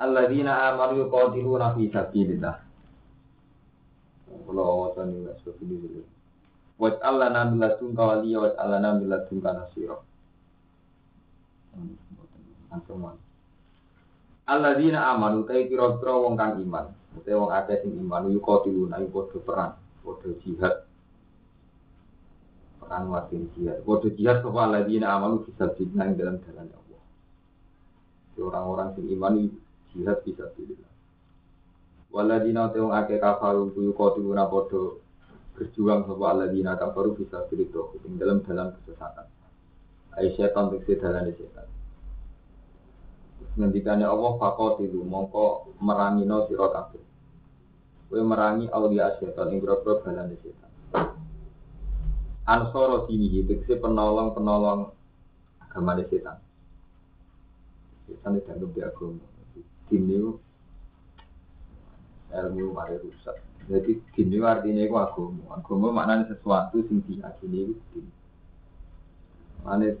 Alladzina amanu yuqatiluna fi sabilillah. Kula wacan ing seperti ini. Wa allana min ladunka waliya wa allana min ladunka nasira. Antuman. Alladzina amanu ta kira-kira wong kang iman, utawa wong akeh sing iman yuqatiluna iku padha perang, padha jihad. Perang mati jihad. Padha jihad sapa alladzina amanu fi sabilillah dalam jalan Allah. Orang-orang sing iman jihad bisa pilih. Waladina teung ake kafaru buyu kotiluna podo berjuang sapa aladina kafaru bisa pilih doh ing dalam dalam kesesatan. Ai setan tegese dalane setan. Ngendikane Allah fakotilu mongko merangi no sira kabeh. Kowe merangi aulia setan ing boro dalane setan. Ansoro dini tegese penolong-penolong agama setan. Setan dianggap di agama dini ilmu mari rusak. Jadi dini artinya itu agama. Agama maknanya sesuatu sing diyakini itu dini. Mana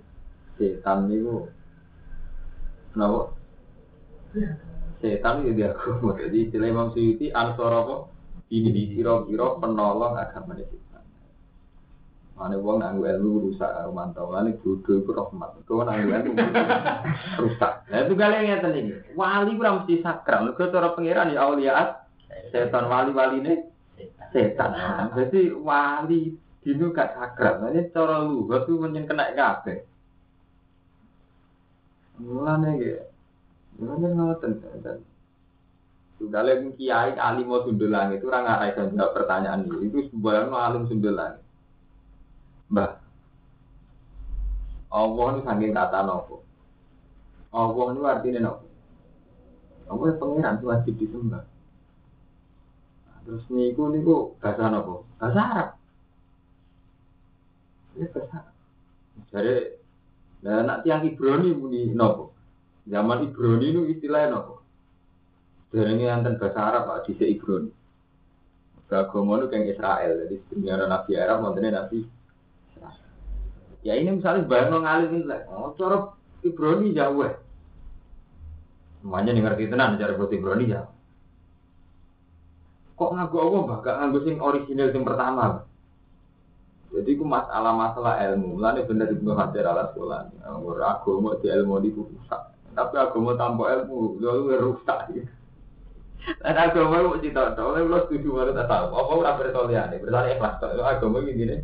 setan itu kenapa? Setan itu dia agama. Jadi istilah Imam Suyuti ansor apa? Ini di kira-kira penolong agama setan. Mana wong nanggu ilmu rusak mantau, mana bodoh itu rahmat. Kau nanggu ilmu rusak. Nah itu kalian yang ini. Wali kurang mesti sakral. Lu cara pangeran ya auliaat. Setan wali-wali ini setan. Jadi wali dinu gak sakral. Nah ini cara lu, itu menyen kena kabeh. Mulane ya. Mulane ngoten sudah lagi kiai alim mau sundulang itu orang bisa jawab pertanyaan ini. Itu sebuah alim sundulang. Mbah. Allah ini saking kata nopo. Allah ini artinya nopo. Allah itu pengiran itu wajib disembah. Nah, terus niku niku bahasa nopo? Bahasa Arab. Ini bahasa Arab. Jadi, nah nak tiang Ibrani muni nopo. Zaman Ibrani itu istilahnya nopo. Dari ini anten bahasa Arab Pak di Ibrani. Agama itu kayak Israel, jadi sebenarnya Nabi Arab, mantannya Nabi Ya ini misalnya bayang ngalim ini lah, oh cara Ibrani jauh ya. Semuanya ngerti tenan cara buat Ibrani jauh. Kok ngaku Allah mbak? Gak ngaku sing original sing pertama. Jadi ku masalah masalah ilmu, mulane bener ibnu Hajar ala sekolah. Agama di ilmu di rusak, tapi agama tanpa ilmu lalu rusak. Dan agama itu cerita, oleh lo setuju baru tak tahu. Apa udah bertolian, bertanya ikhlas. Agama gini nih,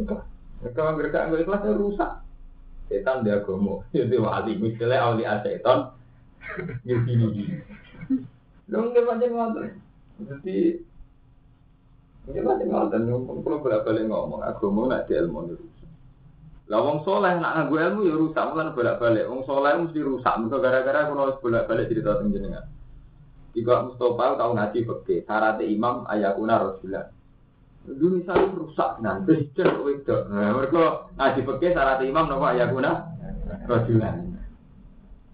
ikhlas. Kalau nggak nggak ikhlas rusak. Setan dia agama, jadi wali. Misalnya awli setan, gini gini. Lo nggak macam ngotot. Jadi ini macam ngotot. Kalau bolak balik ngomong agama nak di ilmu rusak. Lah wong soleh nak nganggo ilmu ya rusak, mulan bolak balik. Wong soleh mesti rusak. Mereka gara-gara kalau bolak balik cerita tentang jenengan. Jika Mustafa tahu ngaji peke, syarat imam ayakuna rasulullah. Dulu misalnya rusak nah presiden kok itu. Nah, mereka ngaji pakai syarat imam nopo ayat guna rojulan.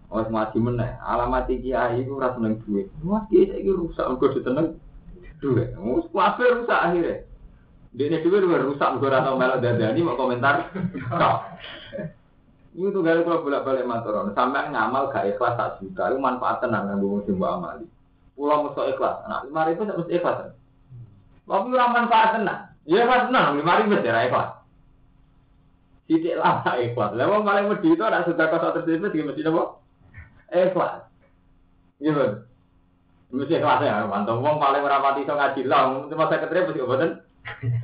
Oh ngaji meneh. Alamat kiai itu ras seneng duit. Wah kiai saya rusak mereka diteneng duit. Mus kuafe rusak akhirnya. Dia ini duit rusak mereka rata melok dadani mau komentar. Ini tuh gara kalau bolak balik matoron. Sampai ngamal gak ikhlas tak juta. Itu manfaat tenang yang gue mesti amali. Pulau mesti ikhlas. Nah lima ribu mesti ikhlas. Tapi ora manfaat tenan. Ya pas tenan, lima ribu ya ikhlas. Sidik lama ikhlas. Lah wong paling wedi itu ada sudah satu ribu tiga mesti apa? Ikhlas. Iya kan? Mesti ikhlas ya, mantap. Wong paling merapati iso ngaji lah, cuma ketemu mesti obatin.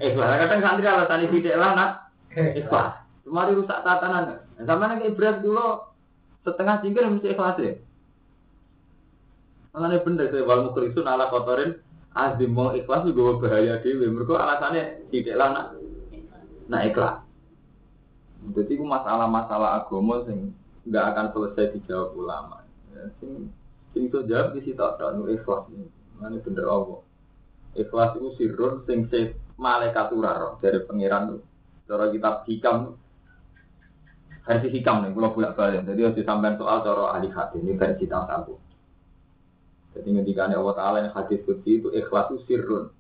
Ikhlas. Kadang santri alasan sidik lah nak. Ikhlas. Kemari rusak tatanan. Sama nih ibrat dulu setengah cingkir mesti ikhlas ya. Makanya bener saya wal mukrisun ala kotorin azim mau ikhlas juga bahaya dewi. Mereka alasannya tidak lah nak nak ikhlas. Jadi itu masalah-masalah agama sing nggak akan selesai dijawab ulama. Ya, sing sing iso jawab di situ ada nu ikhlas ini. Mana bener Allah. Ikhlas itu sirrun sing se malaikat roh dari pangeran tuh. Cara kitab hikam versi hikam nih, kalau bolak balik. Jadi harus disampaikan soal cara ahli hadis ini versi satu. Jadi ketika Allah Taala yang hadis kutsi itu ikhlas itu sirrun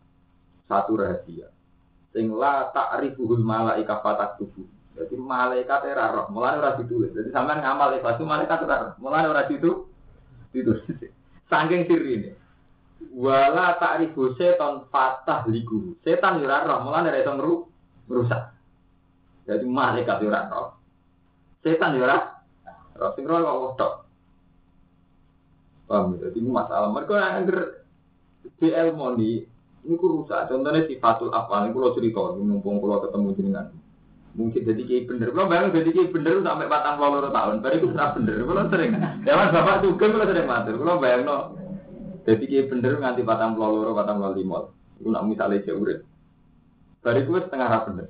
satu rahasia. Sing la ta'rifuhul malaika fatak tubuh. Jadi malaikat roh, mulai ora ditulis. Jadi sampean ngamal ikhlas itu malaikat ora roh, mulai ora itu ditulis. Saking sirri ini. Wala ta'rifu setan fatah ligu. Setan ora roh, mulai ora iso merusak. Jadi malaikat ora. Setan ora roh sing roh. Paham ya? Jadi masalah mereka yang di ilmu ini ku rusak. Contohnya sifatul apa? Ini kalau cerita, mumpung kalau ketemu jenengan. Mungkin jadi kayak bener. Kalau bayang jadi kayak bener sampai batang puluh tahun. Baru itu pernah bener. Kalau sering. Dewan bapak juga kalau sering matur. Kalau bayang no. Jadi kayak bener nganti batang puluh batang puluh lima. Itu nak misalnya jauh Baru itu setengah rap bener.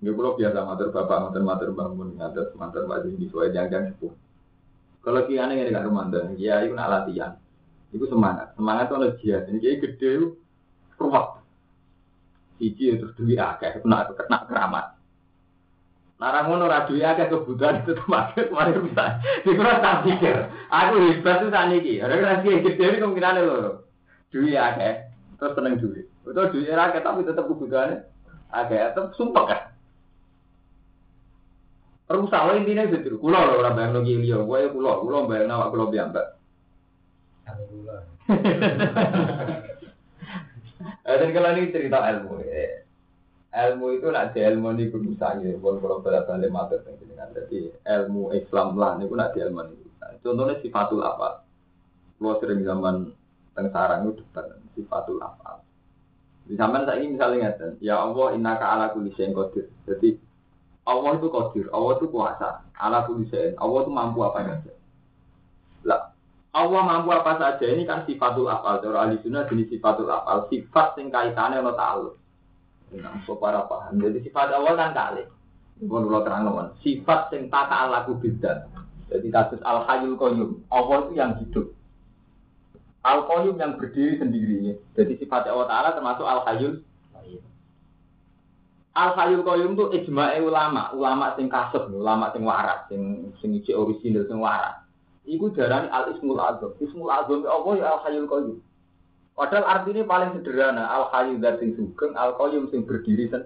Nggak kalau biasa matur bapak, matur matur bangun, matur matur matur di suai jangan sepuh. Kalau kiane ini gak rumandan, ya itu nak latihan. Itu semangat. Semangat itu ada jihad. Ini kayak gede ruwet. Siji terus duit akeh, kena kena keramat. Narang ngono ora duwe akeh kebutuhan itu termasuk kemarin bisa. Dikira tak pikir. Aku hebat tuh tani ki. Ada rezeki gede ini kemungkinan lho. Duwe akeh, terus seneng duit. Betul duit akeh tapi tetap kebutuhannya akeh, tetap sumpah kan. Rusak wae intine itu. Kulo lho ora bayangno ki liya, wae kulo, kulo bayangno awak kulo piyambak. Eh, dan kalau ini cerita ilmu, ya. ilmu itu nak di ilmu ini kudu sangi, pun kalau pada balik dengan jadi ilmu Islam lah, ini pun nak di ilmu ini. Contohnya sifatul apa? Kalau sering zaman teng sarang itu depan sifatul apa? Di zaman saya ini misalnya ngeten, ya Allah inna ka ala kulli syai'in qadir. Jadi Allah itu qadir, Allah itu kuasa, ala kulli syai'in. Allah itu mampu apa saja. Lah, Allah mampu apa saja ini kan sifatul afal. Cara ahli sunnah jenis sifatul afal. Sifat yang kaitannya ono ta'aluk. Nah, para paham. Jadi sifat Allah kan kali. Bukan. Sifat yang tak alaku beda. Jadi kasus al hayul qayyum. Allah itu yang hidup. Al qayyum yang berdiri sendiri. Jadi sifat Allah Taala termasuk al hayul. Al hayul qayyum itu ijma'e ulama, ulama sing kasut, ulama sing waras, sing sing orisinal sing waras. Iku darani al ismul azam. Ismul azam ya Allah ya al hayyul qayyum. Padahal artinya paling sederhana al hayyul dan sing sugeng, al qayyum sing berdiri sen.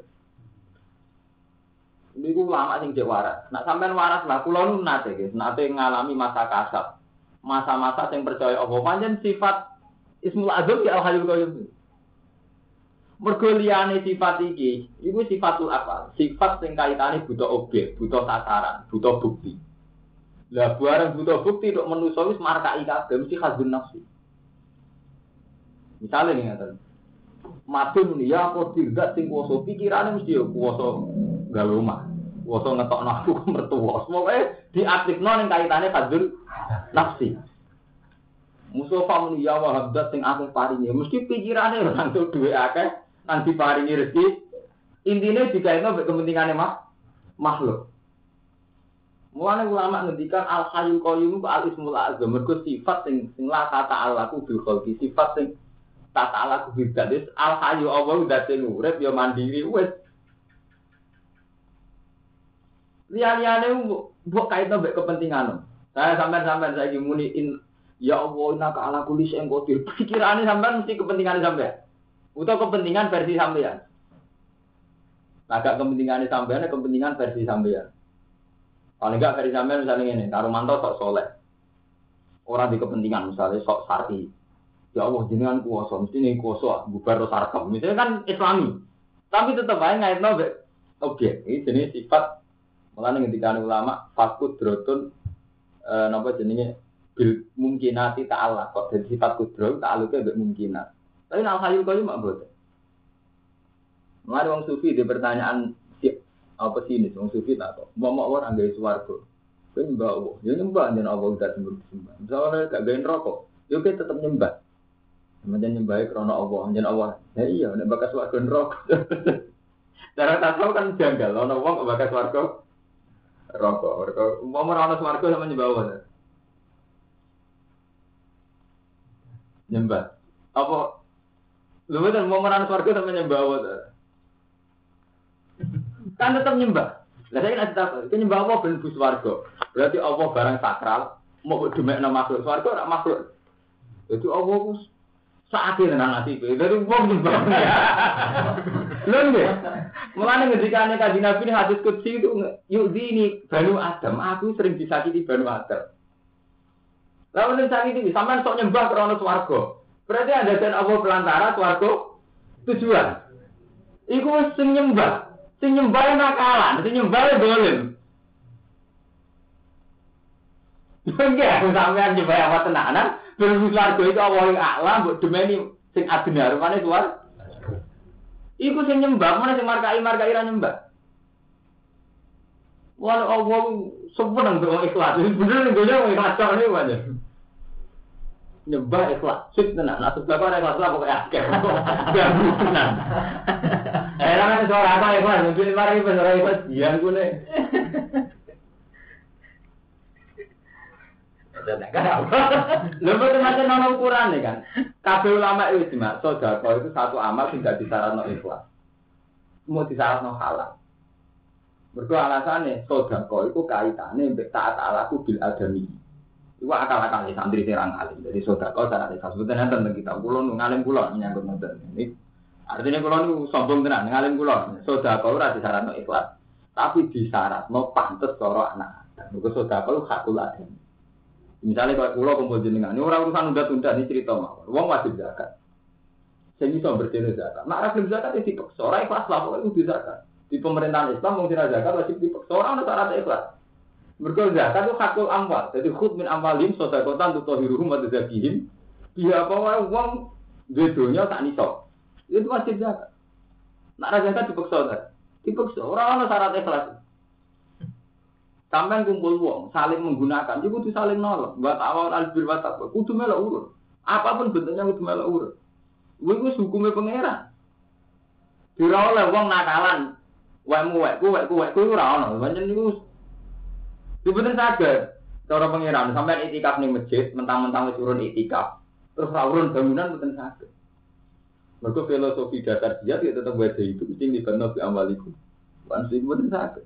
Ini ku lama sing cek waras. Nak sampean waras lah, kulo nu nate guys, nate ngalami masa kasar. Masa-masa sing percaya Allah panjen sifat ismul azam ya al hayyul qayyum. Mergo liyane sifat iki, iku sifatul apa? Sifat sing kaitane butuh objek, butuh sasaran, butuh bukti. Lah barang butuh bukti untuk menuso wis markai kabeh mesti khazun nafsi. Misalnya nih ngaten. Madun ya aku tidak sing kuasa pikirannya mesti ya kuasa gawe omah. Kuasa ngetokno aku mertua. Semoga diaktifno ning kaitane khazun nafsi. Mustafa muni ya wahabdat sing akeh paringi. Mesti pikirane tuh duwe akeh nanti paringi rezeki. Intinya jika itu kepentingannya mah makhluk. Mulane ulama ngendikan al hayyul qayyum ku al ismul azam mergo sifat sing sing la kata alaku bil khalqi sifat sing tata alaku bil dadis al hayyu Allah dadi urip ya mandiri wis liya-liyane mbok kaitno mbek kepentingan. Saya sampean-sampean saiki muni in ya Allah inna ka ala kulli syai'in qadir. Pikirane sampean mesti kepentingan sampean. Utawa kepentingan versi sampean. Agak kepentingan sampean, kepentingan versi sampean. Paling enggak dari sampean misalnya ini, Karumanto sok soleh. Orang di kepentingan misalnya sok sarti. Ya Allah jenengan kuasa, mesti ini kuasa bubar sarkam. Misalnya kan Islami. Tapi tetap aja ngait nabe objek. Ini jenis sifat malah ketika ulama fakut drotun e, napa jenenge bil mungkinati ta'ala kok jadi sifat kudro ta'aluke mbek mungkinat. Tapi al hayyul qayyum mak boten. Mengenai wong sufi di pertanyaan apa sih ini wong sufi tak kok mau mau orang gaya swarga kowe nyembah Allah ya nyembah jangan Allah udah sembah sembah misalnya gak gaya rokok ya kita tetap nyembah Kemudian nyembah krono Allah, jangan Allah. Ya iya, nek bakas warga rokok. Cara tasawuf kan janggal, ono wong kok bakas warga rokok. Rokok, mau merono swarga sama nyembah Allah. Nyembah. Apa Lu betul mau merana swarga sama nyembah apa? Kan tetap nyembah. Lah saya nanti tak, nyembah apa ben bus swarga. Berarti Allah barang sakral, mau demek nama makhluk swarga ora makhluk. Jadi Allah ku sakit tenan ati kowe. Dari wong nyembah. Lho nggih. Mulane ngendikane kanjeng Nabi ini hadis qudsi itu yuk ini Banu Adam, aku sering disakiti Banu Adam. Lalu sakiti sampean sok nyembah krana swarga. Berarti ada dan Allah pelantara swarga tujuan. Iku sing nyembah, sing nyembah nakalan, sing nyembah dolim. Enggak, sampean nyembah apa tenanan, berhubung swarga itu Allah yang a'la, mbok demeni sing adina rupane suar. Iku sing nyembah, mana sing markai markai ra nyembah. Wah, Allah untuk ikhlas. Bener nih, gue ikhlas ini aja nyembah ikhlas sip tenan. Nah terus bapak ikhlas lah pokoknya. Akeh ganggu tenan. Eh kan suara apa ikhlas mungkin mari suara ikhlas nih Lho betul macam nono ukuran nih kan. Kabeh ulama itu cuma sodako itu satu amal tidak no ikhlas. Mau no halal. Mergo alasannya sodako itu kaitannya mbek taat alaku bil adami. Iku akal-akal ya santri serang alim. Jadi kau cara ikhlas. Sebetulnya tentang kita. Kulo nu ngalim kulo menyangkut nonton. Ini artinya kulo nu sombong tenan ngalim kulo. Sodako ora disyaratno ikhlas. Tapi disyaratno pantes cara anak. Mergo sodako hakul adem. Misalnya kalau kulo kumpul jenengan, ini orang urusan tunda-tunda ini cerita mawar. Wong wajib zakat. Saya bisa berdiri zakat. Nah, rafil zakat itu dipaksa. Orang ikhlas lah, itu zakat. Di pemerintahan Islam, mau zakat wajib dipaksa. Orang ada syarat ikhlas. Mereka zakat itu hakul amwal. Jadi khut min amwalim sodakotan untuk tohiruhum atau zakihim. Dia apa wae uang bedonya tak nisok. Itu wajib zakat. Nak raja zakat dipaksa kan? Dipaksa. Orang orang syarat ikhlas. Sampai kumpul uang, saling menggunakan, juga tuh saling nolong. Buat awal albir watak, kudu melok urut. Apa pun bentuknya kudu melok urut. Gue gue hukumnya pangeran. Dira oleh uang nakalan, wemu wekku wekku wekku ora ono. Pancen niku Sebetulnya sadar, cara pengiran sampai itikaf nih masjid, mentang-mentang wis urun itikaf, terus urun bangunan betul sadar. Mereka filosofi dasar dia dia tetap wajah itu, mesti di benar di amaliku. Sih betul sadar.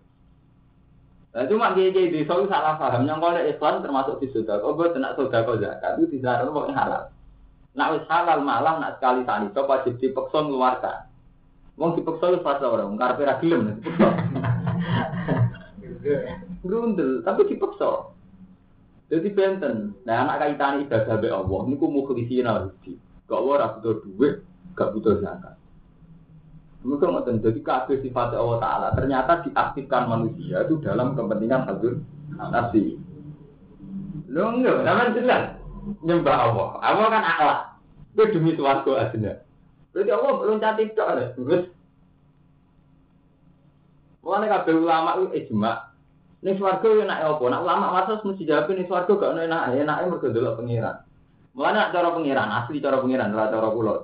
Nah cuma dia jadi soal salah paham yang kalau Islam termasuk di sudah, oh gue tidak sudah kau zakat itu tidak ada halal. Nak wis halal malah nak sekali tani coba wajib dipaksa mengeluarkan. Wong dipaksa wis pas orang, karena gelem Grundel, tapi dipaksa. Jadi benten. Nah anak kaitan ibadah be Allah, niku mukhlisin al-hudi. Gak ora butuh duit, gak butuh zakat. Mereka ngoten, jadi kabeh sifat Allah Ta'ala ternyata diaktifkan manusia itu dalam kepentingan hadir nasi. Lo enggak, namanya jelas nyembah Allah. Allah kan akhlak. Itu demi suatu aja. Berarti Allah belum cantik tok Terus Mulane kabeh ulama itu ijma Ning swarga yo enak apa? Nak ulama waras mesti jawab ning swarga gak enak, enake mergo delok pengiran. Mulane cara pengiran asli cara pengiran ora cara kula.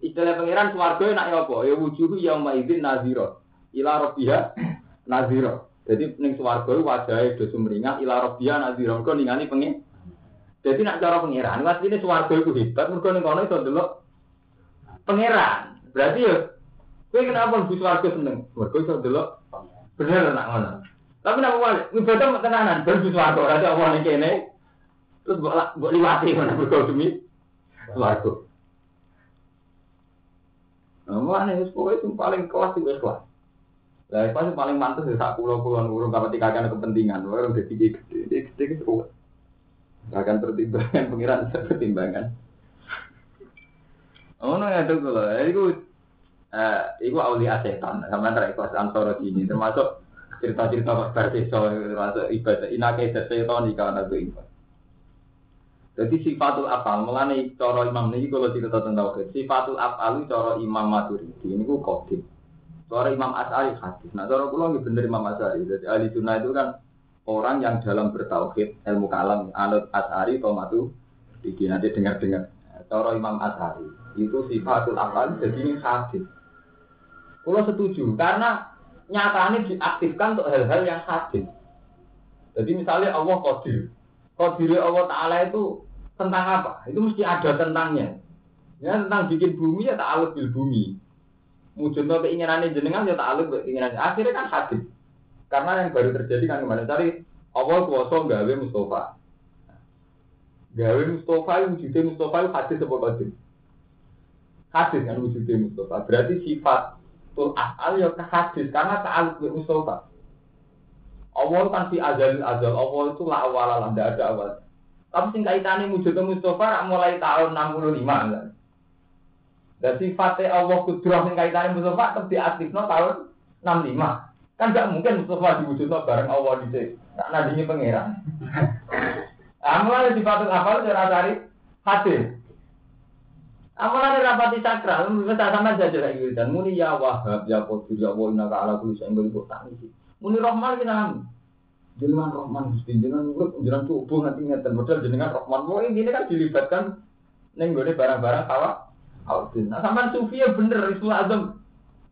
Istilah pengiran swarga enak apa? Ya wujuhu yang maizin nazira. Ila rabbiha nazira. Jadi ning swarga wajahe do sumringah ila rabbiha nazira. Mergo ningali pengen. Jadi nak cara pengiran, asline swarga iku hebat mergo ning kono iso delok pengiran. Berarti ya kowe kenapa bu swarga seneng? Mergo iso delok bener nak ngono. Tapi nak wali, ibadah mau tenanan, baru suarga, nanti Allah ini kene, terus buat buat liwati mana berkau demi suarga. Nah, mana itu itu paling kelas itu kelas. Lah, itu paling mantas ya saat pulau puluhan urung kalau tiga kan kepentingan, orang udah gede gede gede gede Akan pertimbangan pengiran pertimbangan. Oh, no ya tuh kalau itu, eh, itu aulia setan, sama antara ikhlas ansor ini termasuk cerita-cerita kabar desa termasuk ibadah inake setan kawan aku ibadah. Jadi sifatul afal, mengenai coro imam ini kalau cerita tentang tauhid, sifatul afal coro imam maturidi ini ku kodim. Coro imam asari hadis. Nah coro pulau ini bener imam asari. Jadi ahli sunnah itu kan orang yang dalam bertauhid ilmu kalam anut asari atau matu di nanti dengar-dengar. Coro imam asari itu sifatul afal jadi ini hadis. Kalau setuju karena nyatanya diaktifkan untuk hal-hal yang hadis. Jadi misalnya Allah kodir, kodir Allah Taala itu tentang apa? Itu mesti ada tentangnya. Ya tentang bikin bumi ya tak alus bil bumi. Mujudno keinginannya jenengan ya tak alus keinginannya. Akhirnya kan hadis. Karena yang baru terjadi kan kemarin cari Allah kuasa gawe Mustafa. Gawe Mustafa wujudnya Mustafa itu hadis apa hadis? Hadis kan wujudnya Mustafa. Berarti sifat tul asal ya ke hadis karena tak alus Mustafa. Allah kan si azal azal Allah itu lah awal lah tidak ada awal. Tapi sing kaitane wujudnya Mustafa mulai tahun 65 kan. Dan sifatnya Allah kudrah yang kaitannya Mustafa tetap diaktifno tahun 65. Kan gak mungkin Mustafa diwujudno bareng Allah di sini. Tak nandingi pangeran. Amalan sifatul afal cara cari hadis. Amalan rapati sakral, bisa sama saja lagi dan muni ya wahab ya qadir ya wa inna ala kulli shay'in qadir tak niki. Muni rahman kita nami. Jenengan rahman Gusti jenengan urip jenengan subuh nanti ngeten modal jenengan rahman. Mau ini kan dilibatkan ning gone barang-barang kawak Alvin. Nah, sampai sufi ya bener Ismul Azam.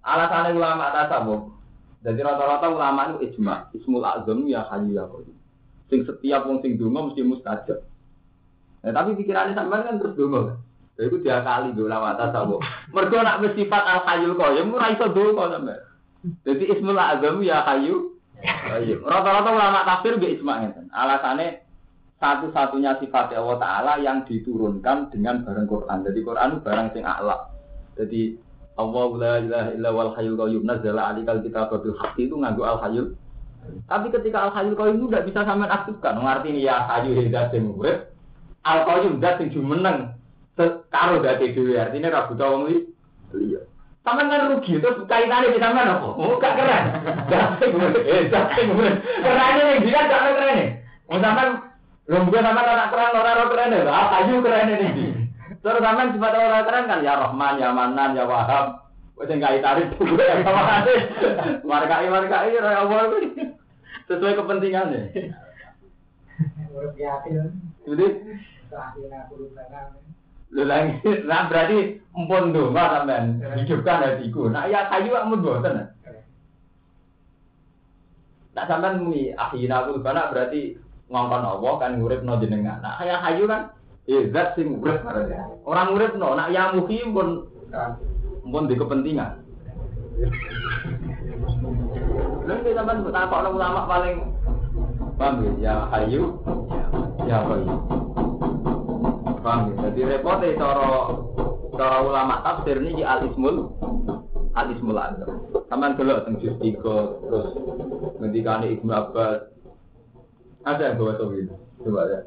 Alasannya ulama tasawuf. Jadi rata-rata ulama itu ijma. Ismul Azam ya hayu ya kodim. Sing setiap wong sing dungo mesti mustajab. Nah, tapi pikirannya sampean kan terus dungo. Jadi itu dia kali di ulama tasawuf. Mergo nak bersifat al hayyul qayyum ora iso dungo sampean. Jadi Ismul Azam ya hayu. Rata-rata ulama tafsir ge ijma ngeten. Alasannya satu-satunya sifat Allah Ta'ala yang diturunkan dengan barang Quran. Jadi Quran barang sing a'la. Jadi Allah la ilaha illa wal hayyul qayyum nazzala alikal kitab bil haqqi itu nganggo al hayyul. Tapi ketika al hayyul qayyum itu tidak bisa sampean aktifkan. Ngerti ini ya hayyu hidat sing urip. Al qayyum dat sing jumeneng karo dadi dhewe. Artine ra buta wong liya. Sampeyan kan rugi terus kaitannya di sampean apa? Oh, gak keren. Urip, eh dia gak keren. Wong sampean Lho mungkin sama anak keren keren ya, ah kayu keren ini. Terus sifat orang keren kan ya Rahman, ya Manan, ya Wahab. Wes enggak ya sama hati. Ya Allah sesuai kepentingannya. Jadi Lho lagi, nah berarti empun donga sampean hidupkan hatiku. Nah ya kayu amun boten. Nah sampean muni akhirnya aku berarti ngongkon Allah kan ngurip no jenengan. Nah kayak hayu kan, eh zat sing urip Orang ngurip no, nak yang muhi pun pun di kepentingan. Lalu kita kan betapa orang ulama paling paham ya, ya hayu, ya hayu. Paham ya? Jadi repotnya cara cara ulama tafsir ini al ismul al ismul azam. Taman dulu tentang juz terus ngendikane Ibnu Abbas ada yang bawa tauhid? Coba ya.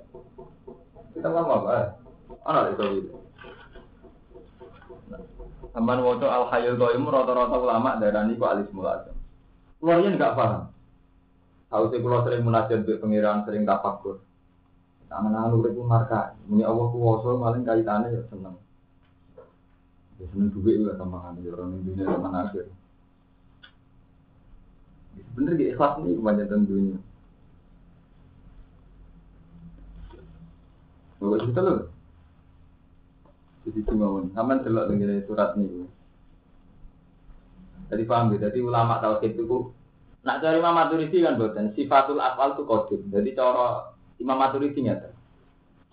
Kita ngomong apa? Ada di tauhid. Teman woto al hayul qayyum rata-rata ulama darani ku alis mulazam. Keluarnya enggak paham. Tahu sih kalau sering munajat di pengiran, sering tafakur. Tangan-tangan urip marka, muni Allah kuwasa paling kaitannya ya seneng. Ya seneng duit juga tambahan ya orang dunia zaman akhir. Bener gak ikhlas nih kebanyakan dunia. Bawa cerita loh. Jadi cuma Aman delok dengan surat ini. Jadi paham ya. Jadi ulama tauhid itu Nak cari Imam Maturidi kan buatan sifatul afal itu kodim. Jadi cara Imam Maturidi nyata.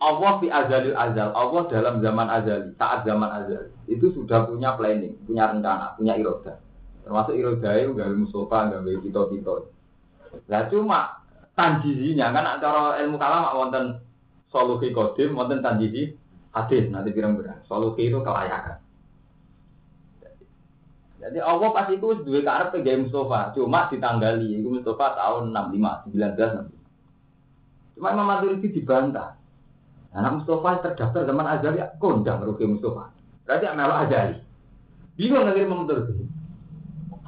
Allah fi azalil azal. Allah dalam zaman azali, saat zaman azali itu sudah punya planning, punya rencana, punya iroda. Termasuk iroda itu gak musofa, gak kita-kita. Nah cuma tanjizinya kan cara ilmu kalam wonten solusi kodim, wonten tanjidi hadis nanti pirang-pirang. Solusi itu kelayakan. Jadi Allah pas itu dua karep gaya Mustafa, cuma ditanggali. Itu Mustafa tahun 65, 19 Cuma Imam Maturidi dibantah. Anak Mustafa terdaftar zaman Azali, kondang rugi Mustafa. Berarti Amel Azali. Bingung nanti Imam Maturidi.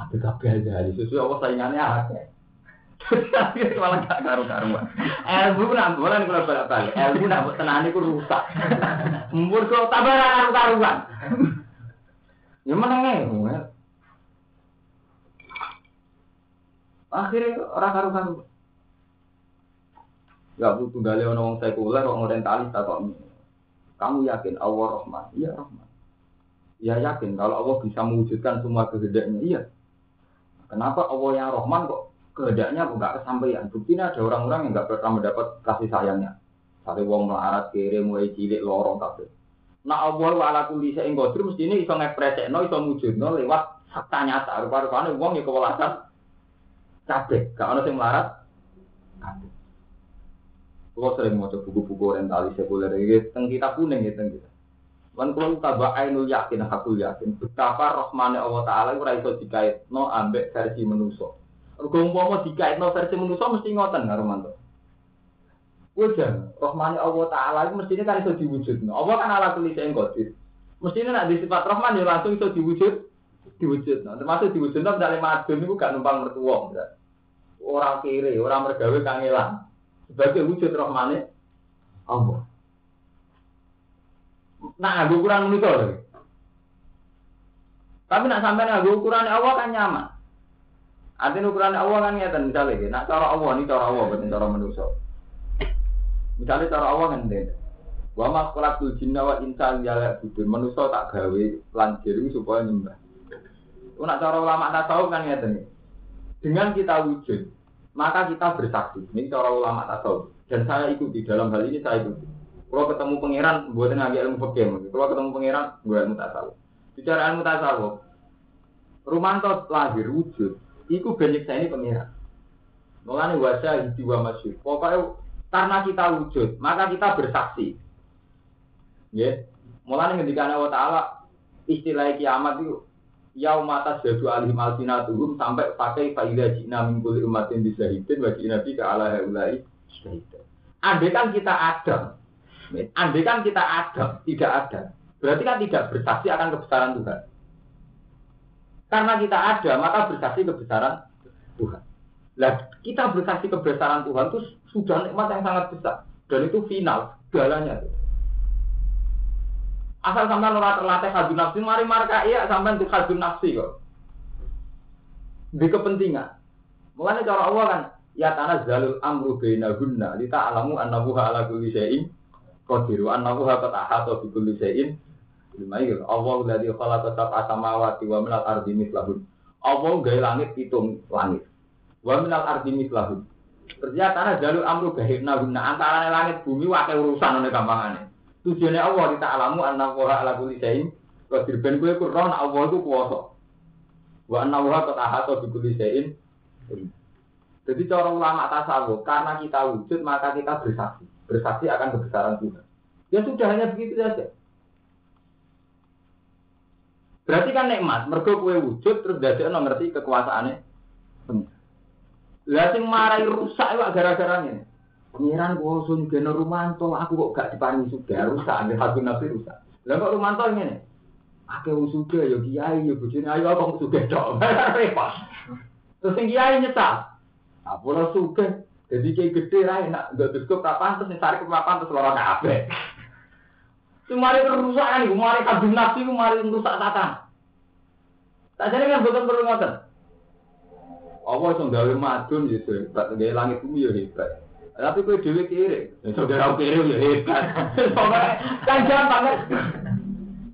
Apa kabeh Azali? Sesuai Allah saingannya akeh. Tapi malah gak karu-karuan. Ilmu nak bolan kalau balik-balik. Ilmu nak tenane ku rusak. Mumpur kok tambah karu-karuan. Ya menenge. Akhirnya orang karu-karuan. Gak butuh gali orang sekuler, orang orientalis kok Kamu yakin Allah Rahman? Iya Rahman. Ya yakin kalau Allah bisa mewujudkan semua kehendaknya. Iya. Kenapa Allah yang Rahman kok kehendaknya nggak kesampaian. Buktinya ada orang-orang yang nggak pernah mendapat kasih sayangnya. Tapi wong melarat kiri mulai cilik lorong kabeh. Nak Allah wa ala kulli syai'in qadir mestine iso ngepresekno iso mujudno lewat fakta nyata. Rupa-rupane wong ya kewelasan kabeh. Gak ono sing melarat kabeh. Kalau sering mau buku-buku orientalis sekuler ini, tentang kita kuning ya tentang kita. Lan kalau tabak ainul yakin, hakul yakin, betapa rahmane Allah Taala itu raiso dikait no ambek versi. Kalau mau dikait no versi menuso mesti ngoten nggak romanto. Wajan, rahmane Allah Taala itu mestinya kan iso diwujud. Allah kan ala tulis yang kodir. Mestinya nak di sifat rahman ya langsung iso diwujud, diwujud. Nah, termasuk diwujud no, misalnya madun itu gak numpang mertua. Orang kiri, orang mergawe kangelan sebagai wujud rahmane Allah. Nah, aku ukuran menika lho. Tapi nak sampai nganggo ukuran Allah kan nyaman. Artinya ukuran Allah kan ngeten misalnya, nak cara Allah ini cara Allah bukan cara manusia. Misalnya cara Allah kan ngeten. Wa ma khalaqul jinna wa insa illa budun. Manusia tak gawe lanjir supaya nyembah. Itu nak cara ulama tasawuf kan ngeten. Dengan kita wujud, maka kita bersaksi. Ini cara ulama tasawuf. Dan saya ikuti dalam hal ini saya ikuti. Kalau ketemu pangeran, buat ngaji ilmu fikih. Kalau ketemu pangeran, gue ilmu tasawuf. Bicara ilmu tasawuf, Rumanto lahir wujud, itu banyak saya ini pangeran. Mulanya wajah jiwa masyur. Pokoknya karena kita wujud, maka kita bersaksi. Ya, mulanya ketika Allah Taala istilah kiamat itu yaumata jadu alim alsinatuhum sampai pakai faidah jina mingkuli umatin hidin wajib nabi ke ala haulai Andai kan kita ada, andai kan kita ada, tidak ada, berarti kan tidak bersaksi akan kebesaran Tuhan. Karena kita ada, maka bersaksi kebesaran Tuhan. Lah, kita bersaksi kebesaran Tuhan itu sudah nikmat yang sangat besar. Dan itu final, galanya. Asal sampai orang terlatih hadun nafsi, mari marka iya sampai untuk hadun nafsi kok. Di kepentingan. Mulanya cara Allah kan, ya tanah zalul amru bainahunna li ta'lamu annahu ala kulli syai'in qadir wa annahu qad ahata bi kulli syai'in gitu. Allah ladzi khalaqa sab'a samawati wa minal ardi. Allah gawe langit hitung langit. Wa minal ardi mislahun. Ternyata tanah jalur amru bahirna guna antara langit bumi wakai urusan oleh gampangane. Tujuannya Allah kita alamu anak wa ala kulli syai'in qadir ben kowe kurang Allah itu kuwasa. Wa annahu qad ahata bi kulli syai'in jadi cara ulama tasawuf, karena kita wujud maka kita bersaksi. Bersaksi akan kebesaran Tuhan. Ya sudah hanya begitu saja. Berarti kan nikmat, mergo kue wujud terus dadekno ngerti kekuasaannya. Lah sing marai rusak itu gara-gara ini. Pengiran sun geno rumanto, aku kok gak diparingi sudah rusak, ambil hati nabi rusak. Lah kok rumanto ngene. Ake usuge ya kiai ya bojone ayo apa usuge tok. Repot. Terus sing kiai nyesal. Apa suka? Jadi kayak gede lah, enak. Gak cukup kapan terus tarik ke papan terus lorong kafe. Kemari rusak kan, kemari kadung nafsi, kemari rusak tata. Tak jadi kan bukan perlu ngoten. Allah itu gawe madun gitu, hebat. Gawe langit bumi ya hebat. Tapi kue dewi kiri, saudara kiri ya hebat. Kan jangan banget.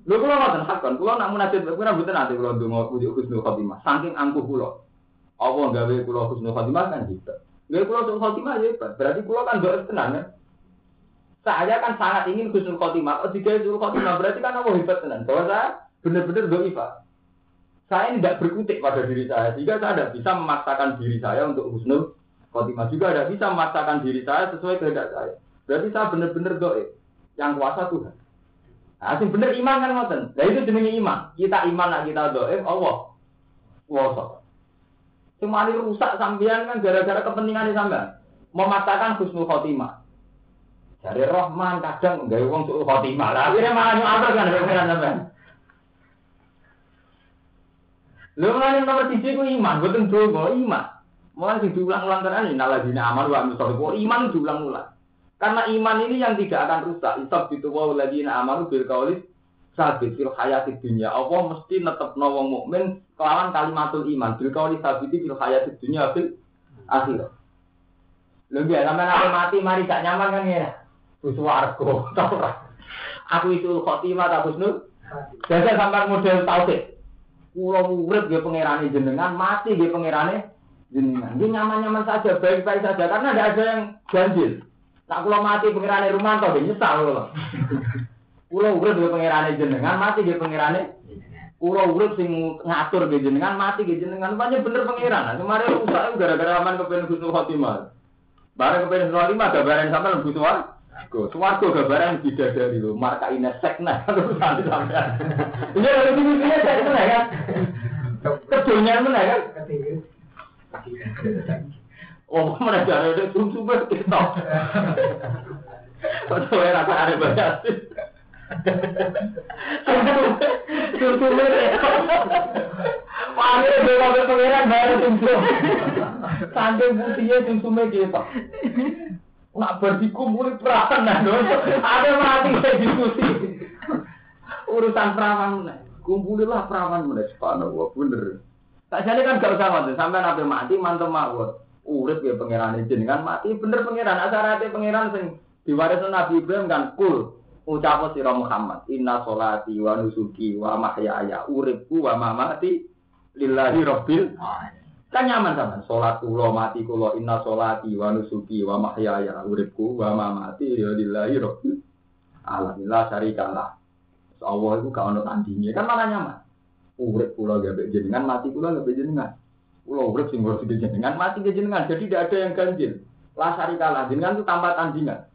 Lho kula ngoten hakon, kula nak munajat kula mboten nanti kula ndonga puji husnul khotimah. Saking angkuh kula. Allah gawe kula husnul khotimah kan hebat. Gawe kula husnul khotimah ya hebat. Berarti kula kan doa tenan kan. Saya kan sangat ingin husnul khotimah. Oh, jika husnul khotimah berarti kan Allah hebat tenan. Bahwa saya benar-benar doa Saya tidak berkutik pada diri saya. Sehingga saya tidak bisa memaksakan diri saya untuk husnul khotimah. Juga tidak bisa memaksakan diri saya sesuai kehendak saya. Berarti saya benar-benar doa. Yang kuasa Tuhan. Nah, sing bener iman kan ngoten. Nah itu jenenge iman. Kita iman nak kita doa Allah. Kuasa. Cuma ini rusak sampean kan gara-gara kepentingan sampean. Memaksakan husnul khotimah. Dari Rahman kadang nggak uang suul khotimah. Lah akhirnya malah nyuapel kan pikiran sampean. Lu mulai nomor tiga ku iman, betul dulu iman. Mulai diulang-ulang kan ini naladina aman wa misalnya iman diulang-ulang. Karena iman ini yang tidak akan rusak. Isab itu wa ladina amanu bil kaulis sabit fil hayati dunia. Allah mesti netep wong mukmin kelawan kalimatul iman. Bil kauli sabiti fil hayati dunia fil akhir. Lebih ya, sampai nanti mati mari gak nyaman kan ya. Suswargo, tau Aku itu khotimah tak husnul. Jadi sampai model tauhid. Kulo urip dia pangerane jenengan, mati dia pangerane jenengan. Dia nyaman-nyaman saja, baik-baik saja karena tidak ada yang ganjil. Nak kula mati pengirane Rumanto nggih nyesal kula. Kula urip nggih pengirane jenengan, mati nggih pengirane Kula urip sing ngatur nggih jenengan, mati nggih jenengan. Banyak bener pengiran. Nah, kemarin rusak gara-gara aman kepen husnul khotimah. Bareng kepen husnul khotimah gambaran sampean butuh Go, suwargo gambaran bidadari lho, marka ina sekna terus. Iya lho iki iki sekna kan. Kedonyan meneh kan. Oh, mana jare nek tuntu ber TikTok. Padha ora ada are bagas. Tuntu ber. Pare bela ber pengeran bare tuntu. Sande putih tuntu me ge pak. Nak berdiku mulai perasan. Ada mati saya diskusi. Urusan perawan mulai. Kumpulilah perawan mulai. Sepanah bener. Tak jadi kan gak usah mati, sampai nabi mati mantep mawon. Urip ya pangeran jenengan mati bener pangeran. Asarate pangeran sing diwaris Nabi Ibrahim kan kul. Ucap sira Muhammad. Inna sholati wa nusuki wa mahyaya. Uripku wa mamati lillahi rabbil kan nyaman sama salat kula mati kula. Inna sholati wa nusuki wa mahyaya. Uripku wa mamati lillahi rabbil alamin. La syarikalah Allah itu gak ono tandingnya kan malah nyaman urip kula gak jenengan mati kula gak jenengan. Pulau urip sing ngurus jenengan mati jenengan, jadi tidak ada yang ganjil. Lasari kalah jenengan itu tanpa tandingan.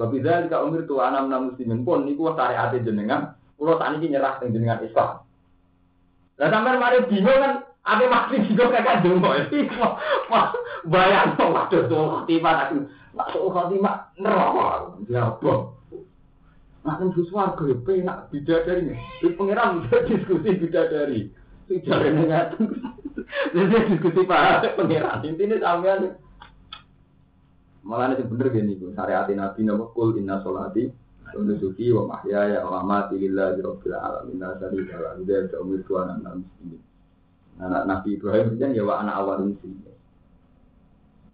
Lebih dari jika umur tua enam enam muslimin. Pun niku syariat jenengan, pulau saat ini nyerah dengan Islam. Dan sampai mari bingung kan, apa mati juga kakak dungo. Bayang waduh tuh nak tuh khotimah neraka, ya bom. Nak tembus warga ya penak bidadari nih, di pangeran diskusi bidadari, tidak ada jadi diskusi pak pengiran intinya sampean. Malah ini bener gini bu syariat nabi nama kul inna solati nusuki wa mahya ya wa mati lillahi rabbil alamin. La syarika lahu dia ke umur tuan anak muslimin anak nabi ibrahim kan ya wa anak awal muslimin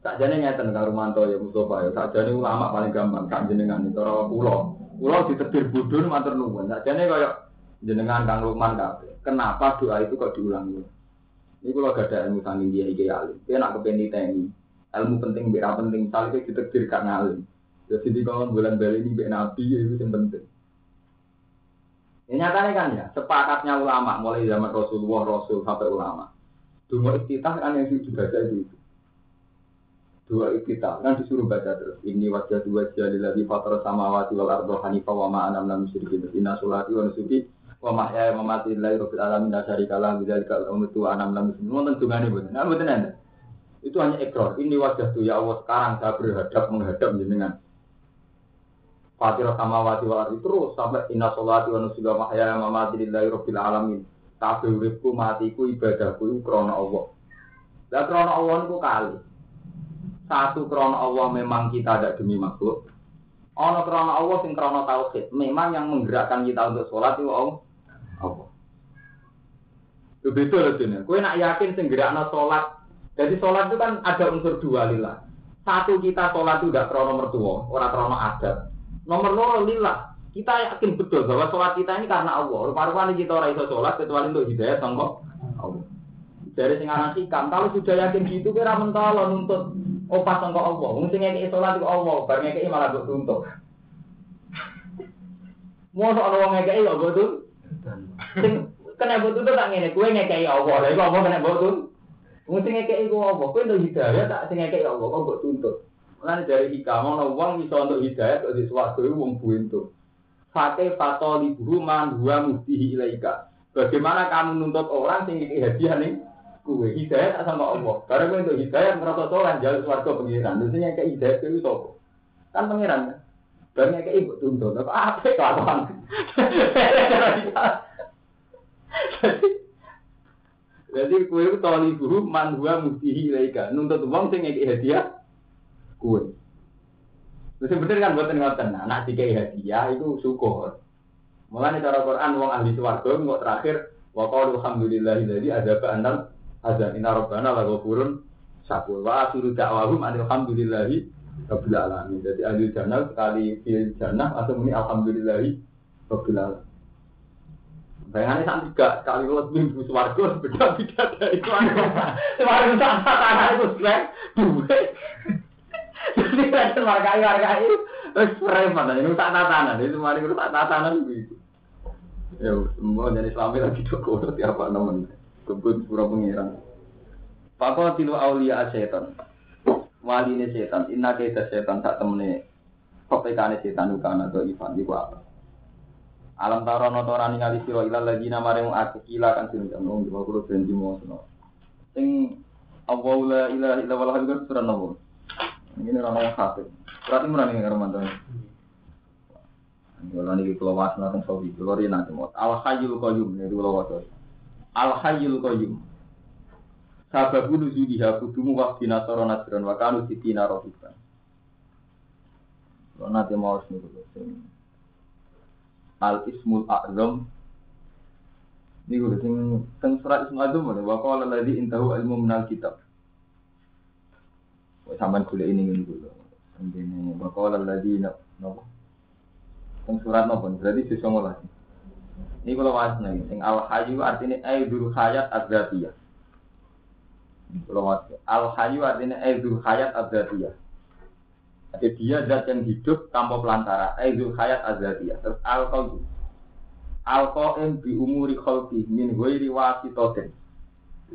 tak jane ngeten karo manto ya Mustafa ya. Tak jane ulama paling gampang tak jenengan itu ora pulau pulau ditetir budun matur nuwun tak jane kaya jenengan Kang Lukman kabeh kenapa doa itu kok diulang ini kalau gak ada ilmu sanging dia iki alim. Dia nak kepengen diteni. Ilmu penting, bira penting. Salih kita ditekdir gak ngalim. Jadi di kawan bulan beli ini bik nabi itu yang penting. Ini nyatanya kan ya, sepakatnya ulama mulai zaman Rasulullah, Rasul sampai ulama. Dua iftitah kan yang dibaca itu. Dua iftitah kan disuruh baca terus. Ini wajah dua jalil lagi fatar samawati wal ardo hanifah wa ma'anam lam musyrikin. Inna sulati wa nusuki wa mahya wa mamati lillahi rabbil alamin la syarika lahu bidzalika al-umtu anam lam muslimin wonten dungane mboten? Nah mboten ada itu hanya ekor. Ini wajah tuh ya Allah sekarang saya berhadap menghadap jenengan. Fatihah samawati wal ardi terus sampai inna sholati wa nusuki wa mahya wa mamati lillahi rabbil alamin. Kabeh uripku matiku ibadahku krana Allah. Lah krana Allah niku kali satu krana Allah memang kita ada demi makhluk Ono krana Allah sing krana tauhid. Memang yang menggerakkan kita untuk sholat itu Allah. apa? Itu beda loh sini. Kue nak yakin senggerakna sholat. Jadi sholat itu kan ada unsur dua lillah. Satu kita sholat itu tidak krono mertua, orang krono adat. Nomor loro lillah. Kita yakin betul bahwa sholat kita ini karena Allah. Rupa-rupa kita orang itu sholat kecuali untuk hidayah tonggo Allah. Dari sing aran kalau sudah yakin gitu kira mentolo nuntut Oh pas sangka Allah, wong sing ngekeki salat kok Allah, bar ngekeki malah kok runtuh. Mosok ana wong ngekeki kok kudu. Sing kena kudu tak ngene, kowe ngekeki Allah, lha iku apa kena kudu? Wong sing ngekeki kok Allah, kowe ndak hidayah tak sing ngekeki Allah kok kok runtuh. Mulane dari hikam ana wong iso untuk hidayah kok di swarga iku wong buntu. Fate fato li man dua mudhi ilaika. Bagaimana kamu nuntut orang sing ngekeki hadiah nih? Kue hidayah tak sama Allah. Karena kowe untuk hidayah merasa soleh jalur swarga pengiran. Terus ngekei hidayah itu sapa? Kan pengiran kan? Banyak kayak ibu tuntut, apa apa kelakuan? Jadi kue itu tali guru man gua mutihi laika nuntut uang sing ngekek hadiah kue. Terus bener kan buatan ngoten, nah nak dikei hadiah itu syukur. Mulane cara Quran wong ahli swarga kok terakhir wa qalu alhamdulillahi ada adzaba anal azab inna rabbana la ghafurun syakur wa akhiru da'wahum alhamdulillahi rabbil alamin. Jadi ahli jannah sekali fil jannah atau muni alhamdulillahi rabbil alamin. Bayangannya saat tiga kali lo minggu suwargo beda beda dari itu. Suwargo sama tanah itu selain dua. Jadi kan markai markai wis preman ini tak tatanan itu mari itu tak tatanan gitu. Ya semua jadi Islami lagi doko tiap apa nemen. Kebun pura pengiran. Pakau tilu aulia setan. Wali ini setan. Inna kita setan tak temene. Kopekane setan ukana atau Ivan di apa? Alam tarono tora ningali sira ilal ladina maring akeh kila kan sing ngono di kulo benji mono. Sing Allahu la ilaha illa wal hayyul surat nopo. Ini ora ono kafir. Berarti murani karo mantan. Kalau nih kalau wasna tentang sawi, kalau dia nanti mau al hayyul qayyum ini dulu waktu. Al hayyul qayyum. Sababu nuzuliha kudumu wa bina sara nasran wa kanu sitina rohiban. Nanti mau dulu. Al ismul a'zam ini gue sing teng surat ismul a'zam? Wa qala alladzi intahu ilmu minal kitab. Sampai kuliah ini gini dulu. Ini wa qala alladzi nopo. Teng surat nopo berarti sisa ngolah. Ini kalau mas nih, sing al hayu artinya aidul hayat adzatiyah. Kalau mas al hayu artinya aidul hayat adzatiyah. Jadi dia zat yang hidup tanpa pelantara. Aidul hayat adzatiyah. Terus al qayyum. Al qayyum bi umuri khalqi min ghairi wasitatin.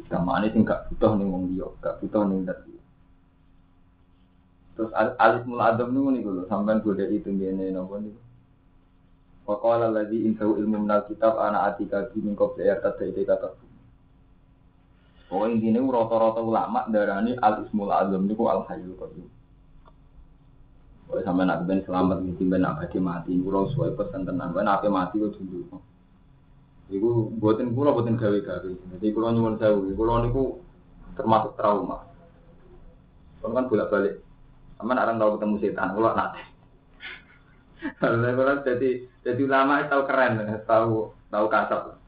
Sama ini sing gak butuh ning wong liya, gak butuh zat liya. Terus alif mul adam niku niku lho, sampean godheki tenggene napa niku. Wa qala alladzi intahu ilmu minal kitab ana atika bi min qabli ayat tadi kata. Pokoknya intinya rata-rata ulama darani al ismul azam niku al hayyul qayyum. Kalau sampai nak ben selamat mesti ben abadi mati, kulo suwe pesen tenan, ben ape mati kok dulu. Iku buatin kulo buatin gawe-gawe. Jadi kulo nyuwun sewu, kulo niku termasuk trauma. Kulo kan bolak-balik. Sama orang tahu ketemu setan, kulo nate. Kalau kulo jadi jadi ulama tahu keren, tahu tahu kasar.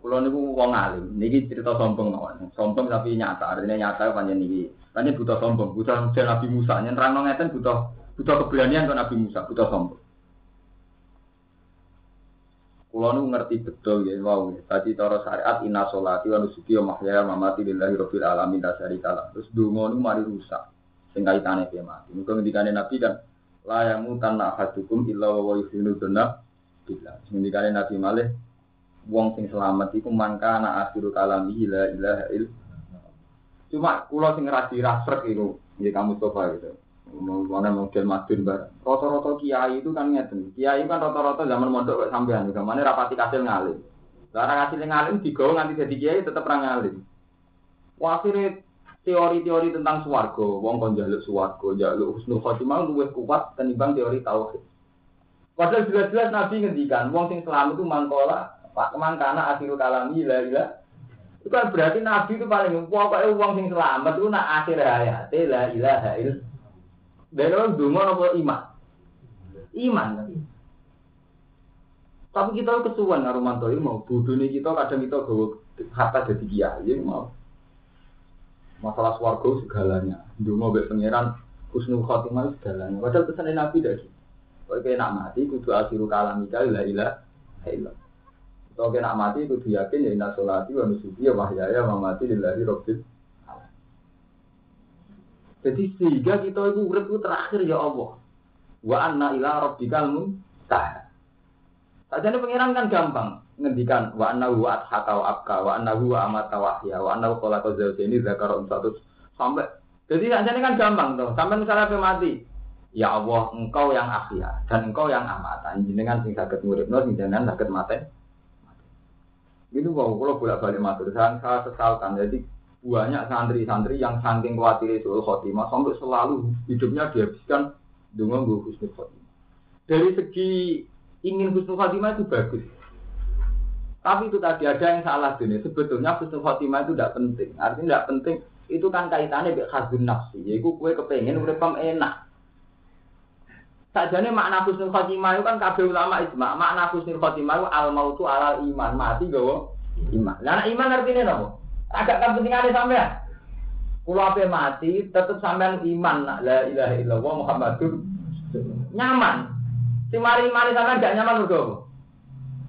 Kulo niku wong alim, niki cerita sombong mawon. Sombong tapi nyata, artinya nyata panjang niki. Panjang butuh sombong, butuh Nabi Musa. Nyentrang ngeten butuh butuh keberanian ke Nabi Musa, butuh sombong. Kulo nu ngerti betul ya, wow. Tadi cara syariat inna sholati wa nusuki wa mahyaya mamati lillahi rabbil alamin dasari kala. Terus dungo nu mari rusak. Sing kaitane piye mati. Muga ngendikane Nabi kan la yamutan ahadukum illa wa yuhinu dunna billah. Ngendikane Nabi malih wong sing selamat iku mangka ana akhiru kalami la ilaha il. Cuma kula sing ngrasi rasrek iku, ya kamu coba gitu. Mana model madun bar. Rata-rata kiai itu kan ngeten. Kiai kan rata-rata zaman mondok sampean juga. Mana rapati kasil ngalim. Larang kasil ngalim digawa nganti jadi kiai tetep ra ngalim. Akhirnya teori-teori tentang swarga, wong kon njaluk swarga, njaluk husnul khotimah luwih kuat tenimbang teori tauhid. Padahal jelas-jelas Nabi ngendikan, wong sing selamat itu mangkola, Pak mangkana akhirul kalami la ilah. Itu kan berarti Nabi itu paling pokoknya wong sing selamat itu nak akhir hayat la ilaha illallah. Dan orang dungo apa iman? Iman? Tapi kita kesuwan karo mantu mau bodoh kita kadang kita gawe harta jadi kiai mau. Masalah swarga segalanya. Dungo mbek pangeran husnul khotimah segalanya. Padahal pesan Nabi dari Kalau kena mati, kudu akhiru kalamika la ilaha illallah. Kalau kena mati, kudu yakin ya inna sholati wa nusuki wa mahyaya wa mati lillahi rabbil jadi sehingga kita itu urip terakhir ya Allah. Wa anna ila rabbikal muntah. Sajane pengiran kan gampang ngendikan wa anna huwa adhaka wa abka wa anna huwa amata wa ahya wa anna khalaqa zawjaini dzakara satu sampai jadi sajane kan gampang tuh. Sampai misalnya pe mati. Ya Allah, engkau yang ahya dan engkau yang amata. Jenengan sing saged nguripno, sing jenengan saged mati. Itu kok kalau bolak-balik matur, saya sesalkan. Jadi banyak santri-santri yang saking khawatir soal khotimah sampai selalu hidupnya dihabiskan dengan gue husnul khotimah. Dari segi ingin husnul khotimah itu bagus. Tapi itu tadi ada yang salah dunia. Sebetulnya husnul khotimah itu tidak penting. Artinya tidak penting. Itu kan kaitannya dengan khazun nafsi. Yaitu kue kepengen udah enak. Sajane makna husnul khotimah itu kan kabeh ulama ijma. Makna husnul khotimah itu al mautu alal iman. Mati gawa iman. Lah iman artinya apa? Agak kepentingannya sampean. Kulo ape mati, tetep sampean iman la ilaha illallah Muhammadur nyaman. Si mari mari sampean gak nyaman mergo apa?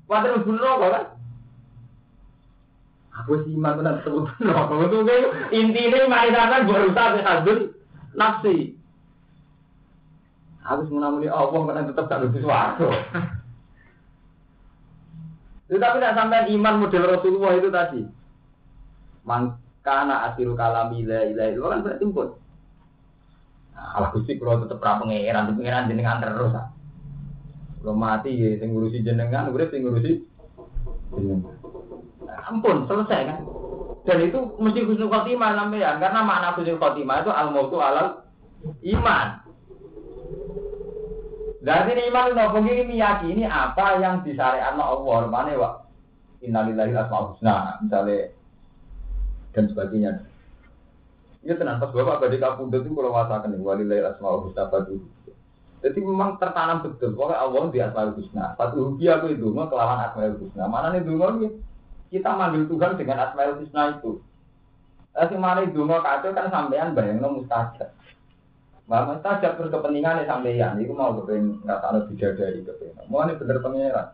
Wadah bunuh kan? Aku sih iman benar sebut Itu intinya mari sampean berusaha ke hadun nafsi. Aku menamuni Allah kan tetap tak lebih suaraku. Tetapi tidak sampai iman model Rasulullah itu tadi. Mangkana asiru kalami la ilaha itu kan berarti pun. Nah, Allah Gusti kalau tetap ra pangeran, pangeran jenengan terus. Kalau mati ya sing ngurusi jenengan, urip sing ngurusi jenengan. Ampun, selesai kan. Dan itu mesti husnul khotimah sampean karena makna husnul khotimah itu al mautu alal iman. Dan ini iman nopo ini meyakini apa yang disyariatkan Allah. Mana wa innalillahi asmaul husna misalnya dan sebagainya. Ya tenang pas bapak badai kapundut itu kalau wasakan walillahi asmaul husna badu. Jadi memang tertanam betul pokoknya Allah di asmaul husna. Patu aku itu kelawan asmaul husna. Mana nih dulu kita manggil Tuhan dengan asmaul husna itu. Tapi mana itu mau kacau kan sampean bayangno mustajab. Mbak mustajab berkepentingan sampeyan, itu mau kepengen nggak tahu bidadari kepengen. Mau ini bener pangeran.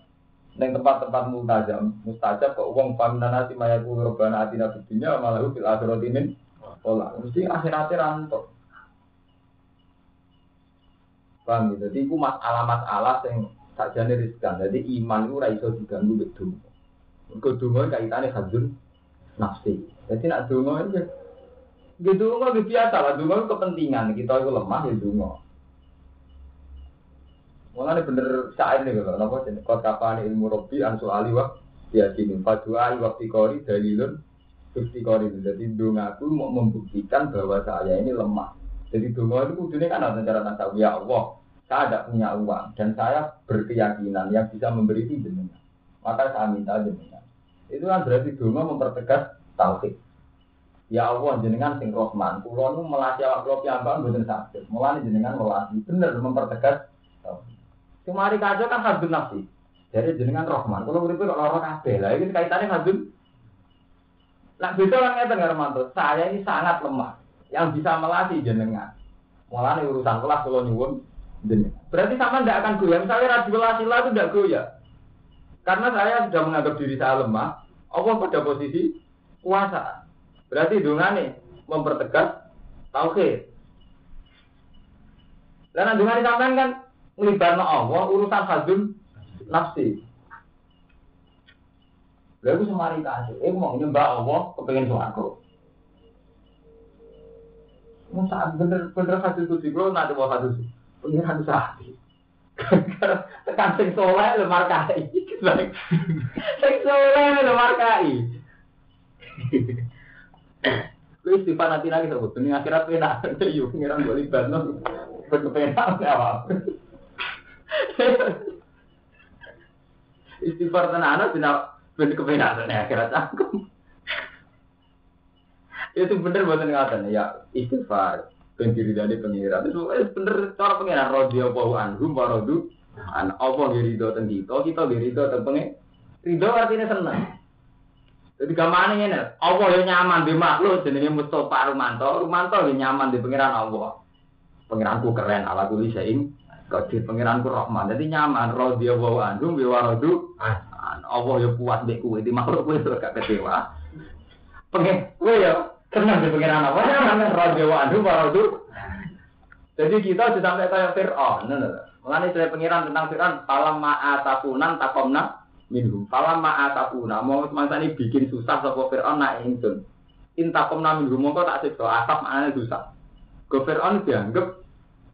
Neng tempat-tempat mustajab, mustajab kok uang paminana si mayaku robana atina bidinya malah fil akhirat ini. Olah, mesti akhiratnya rantok. Paham gitu? Jadi itu masalah-masalah yang saja riskan. Jadi iman itu raiso diganggu betul. Kedua kaitannya hadun nafsi. Jadi nak dungo itu Gitu nggak biasa lah, dungo kepentingan kita itu lemah ya dungo. Mulanya bener saat ini kalau jenis kau kapan ilmu robi ansul ali wah ya sini padu ali waktu kori dalilun jadi aku mau membuktikan bahwa saya ini lemah. Jadi dungo itu kudunya kan ada cara nasa ya Allah saya tidak punya uang dan saya berkeyakinan yang bisa memberi itu jenengan. Maka saya minta jenengan. Itu kan berarti dungo mempertegas tauhid. Ya Allah jenengan sing Rahman, kula nu melatih awak kula piyambak mboten saged. Mulane jenengan melatih bener mempertegas. Kemari kacau kan hadun nafsi. Jadi jenengan Rahman, kula uripe kok lara kabeh. Lah iki kaitane hadun. Lah beda kan ngeten karo mantu. Saya ini sangat lemah. Yang bisa melatih jenengan. Mulane urusan kelas kula nyuwun jenengan. Berarti sama ndak akan goyah. Misalnya radioasi lah itu ndak goyah. Karena saya sudah menganggap diri saya lemah, Allah pada posisi kuasa. Berarti dungane mempertegas tauhid. Dan dungane sampean kan ngelibatno Allah urusan hadun nafsi. Lalu semari kasih, eh mau nyembah Allah kepengen suaraku. Masa bener-bener hadis kusi, kalau nanti mau hadis, pengiran sahati. Tekan sing soleh lemar kai. Sing soleh lemar kai. Lu istighfar nanti lagi sebut, ini akhirat pena, yuk pengiran gue libat no, berkepenak apa? Istighfar tenan tidak ben kepenak akhirat aku. Itu bener buatan ngatain ya istighfar, ben diri dari pengiran itu bener cara pengiran rodio bahu anhum warodu an apa girido tentang kita, kita girido tentang pengen. Ridho artinya senang. Jadi gamane ngene, Allah yang nyaman di makhluk jenenge Mustafa Rumanto, Rumanto yang nyaman di pangeran Allah. Pangeranku keren ala kuli saing Qadir pangeranku Rahman. Jadi nyaman radhiyallahu anhu bi waradu. Allah ya puas mbek kowe di makhluk kowe gak kecewa. Pengen kowe ya seneng di pangeran Allah nyaman radhiyallahu anhu waradu. Jadi kita sudah sampai kayak Fir'aun. Mengenai saya pangeran tentang Fir'aun, salam ma'atakunan takomna minhum. Falam ma'atafuna, mau semangsa ini bikin susah sapa Fir'aun nak ingsun. Intakom na minhum, mongko tak siksa, asap maknanya susah. Go Fir'aun dianggap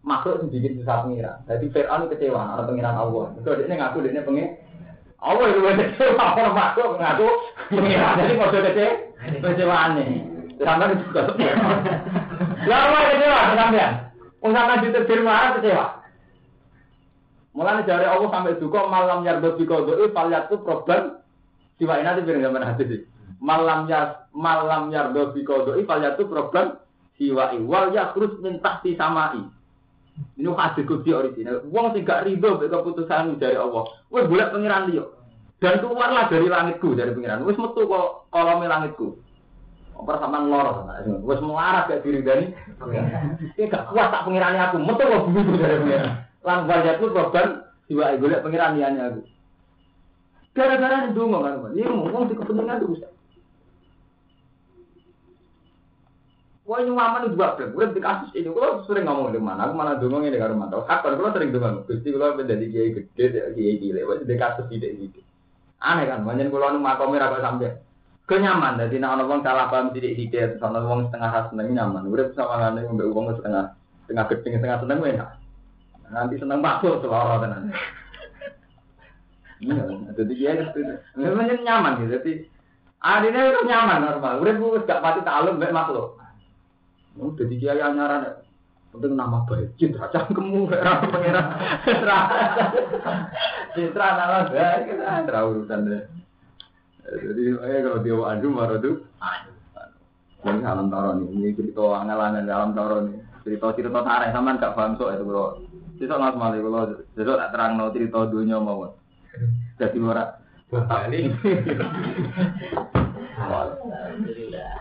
makhluk yang bikin susah pengiran. Jadi Fir'aun kecewa, ada pengiran Allah. Itu dia ngaku dia pengen Allah itu kecewa, orang makhluk ngaku pengiran. Jadi mau kecewa, kecewa aneh. Sampai juga. Lama kecewa, sampean. Usaha ditetir marah kecewa. Mulane dari Allah sampai juga malam yardo biko doi faliat itu problem siwa ini nanti biar gambar hati sih. Malam ya malam yardo biko doi faliat itu problem siwa iwal ya terus minta si samai. Ini hadis kudsi original. Wong sing gak rido keputusan dari Allah. Wes boleh pengiran dia. Dan keluarlah dari langitku dari pengiran. Wes metu kok kolome langitku. Apa sama ngelor Wes melarat kayak diri dari. Dia gak kuat tak pengirani aku. Metu kok begitu dari pengiran. Lang wajahku korban jiwa golek pengiran liane aku. Gara-gara ini dungo kan, ini ngomong di kepentingan itu. Wah nyuwaman itu juga belum. Urip di kasus ini, kalau sering ngomong di mana, aku malah dongeng ini karo mantau. Kapan kalau sering dongeng, gusti kalau menjadi kiai gede, kiai gile, wah di kasus tidak gitu. Aneh kan, banyak kalau nu makomir apa sampai kenyaman. Jadi nak orang salah paham tidak tidak, sama orang setengah khas seneng nyaman. Urip sama ngane ngombe uang setengah setengah gedeng setengah seneng enak. Nanti seneng masuk seloro tenan. Iya, jadi dia itu memang nyaman gitu. Jadi adine itu nyaman normal. Urip wis gak pati takluk mbek makhluk. Oh, jadi kiai anyaran ya. Penting nama baik, citra cangkemmu, era pangeran, citra nama baik, kita urusan deh. Jadi, eh kalau dia adu marah tuh, ini alam taro nih, ini cerita angan-angan alam taro nih, cerita cerita tarik sama gak paham so itu bro. Cerita nggak semali kalau cerita tak terang no cerita dunia mau, jadi ora. Bali. Alhamdulillah.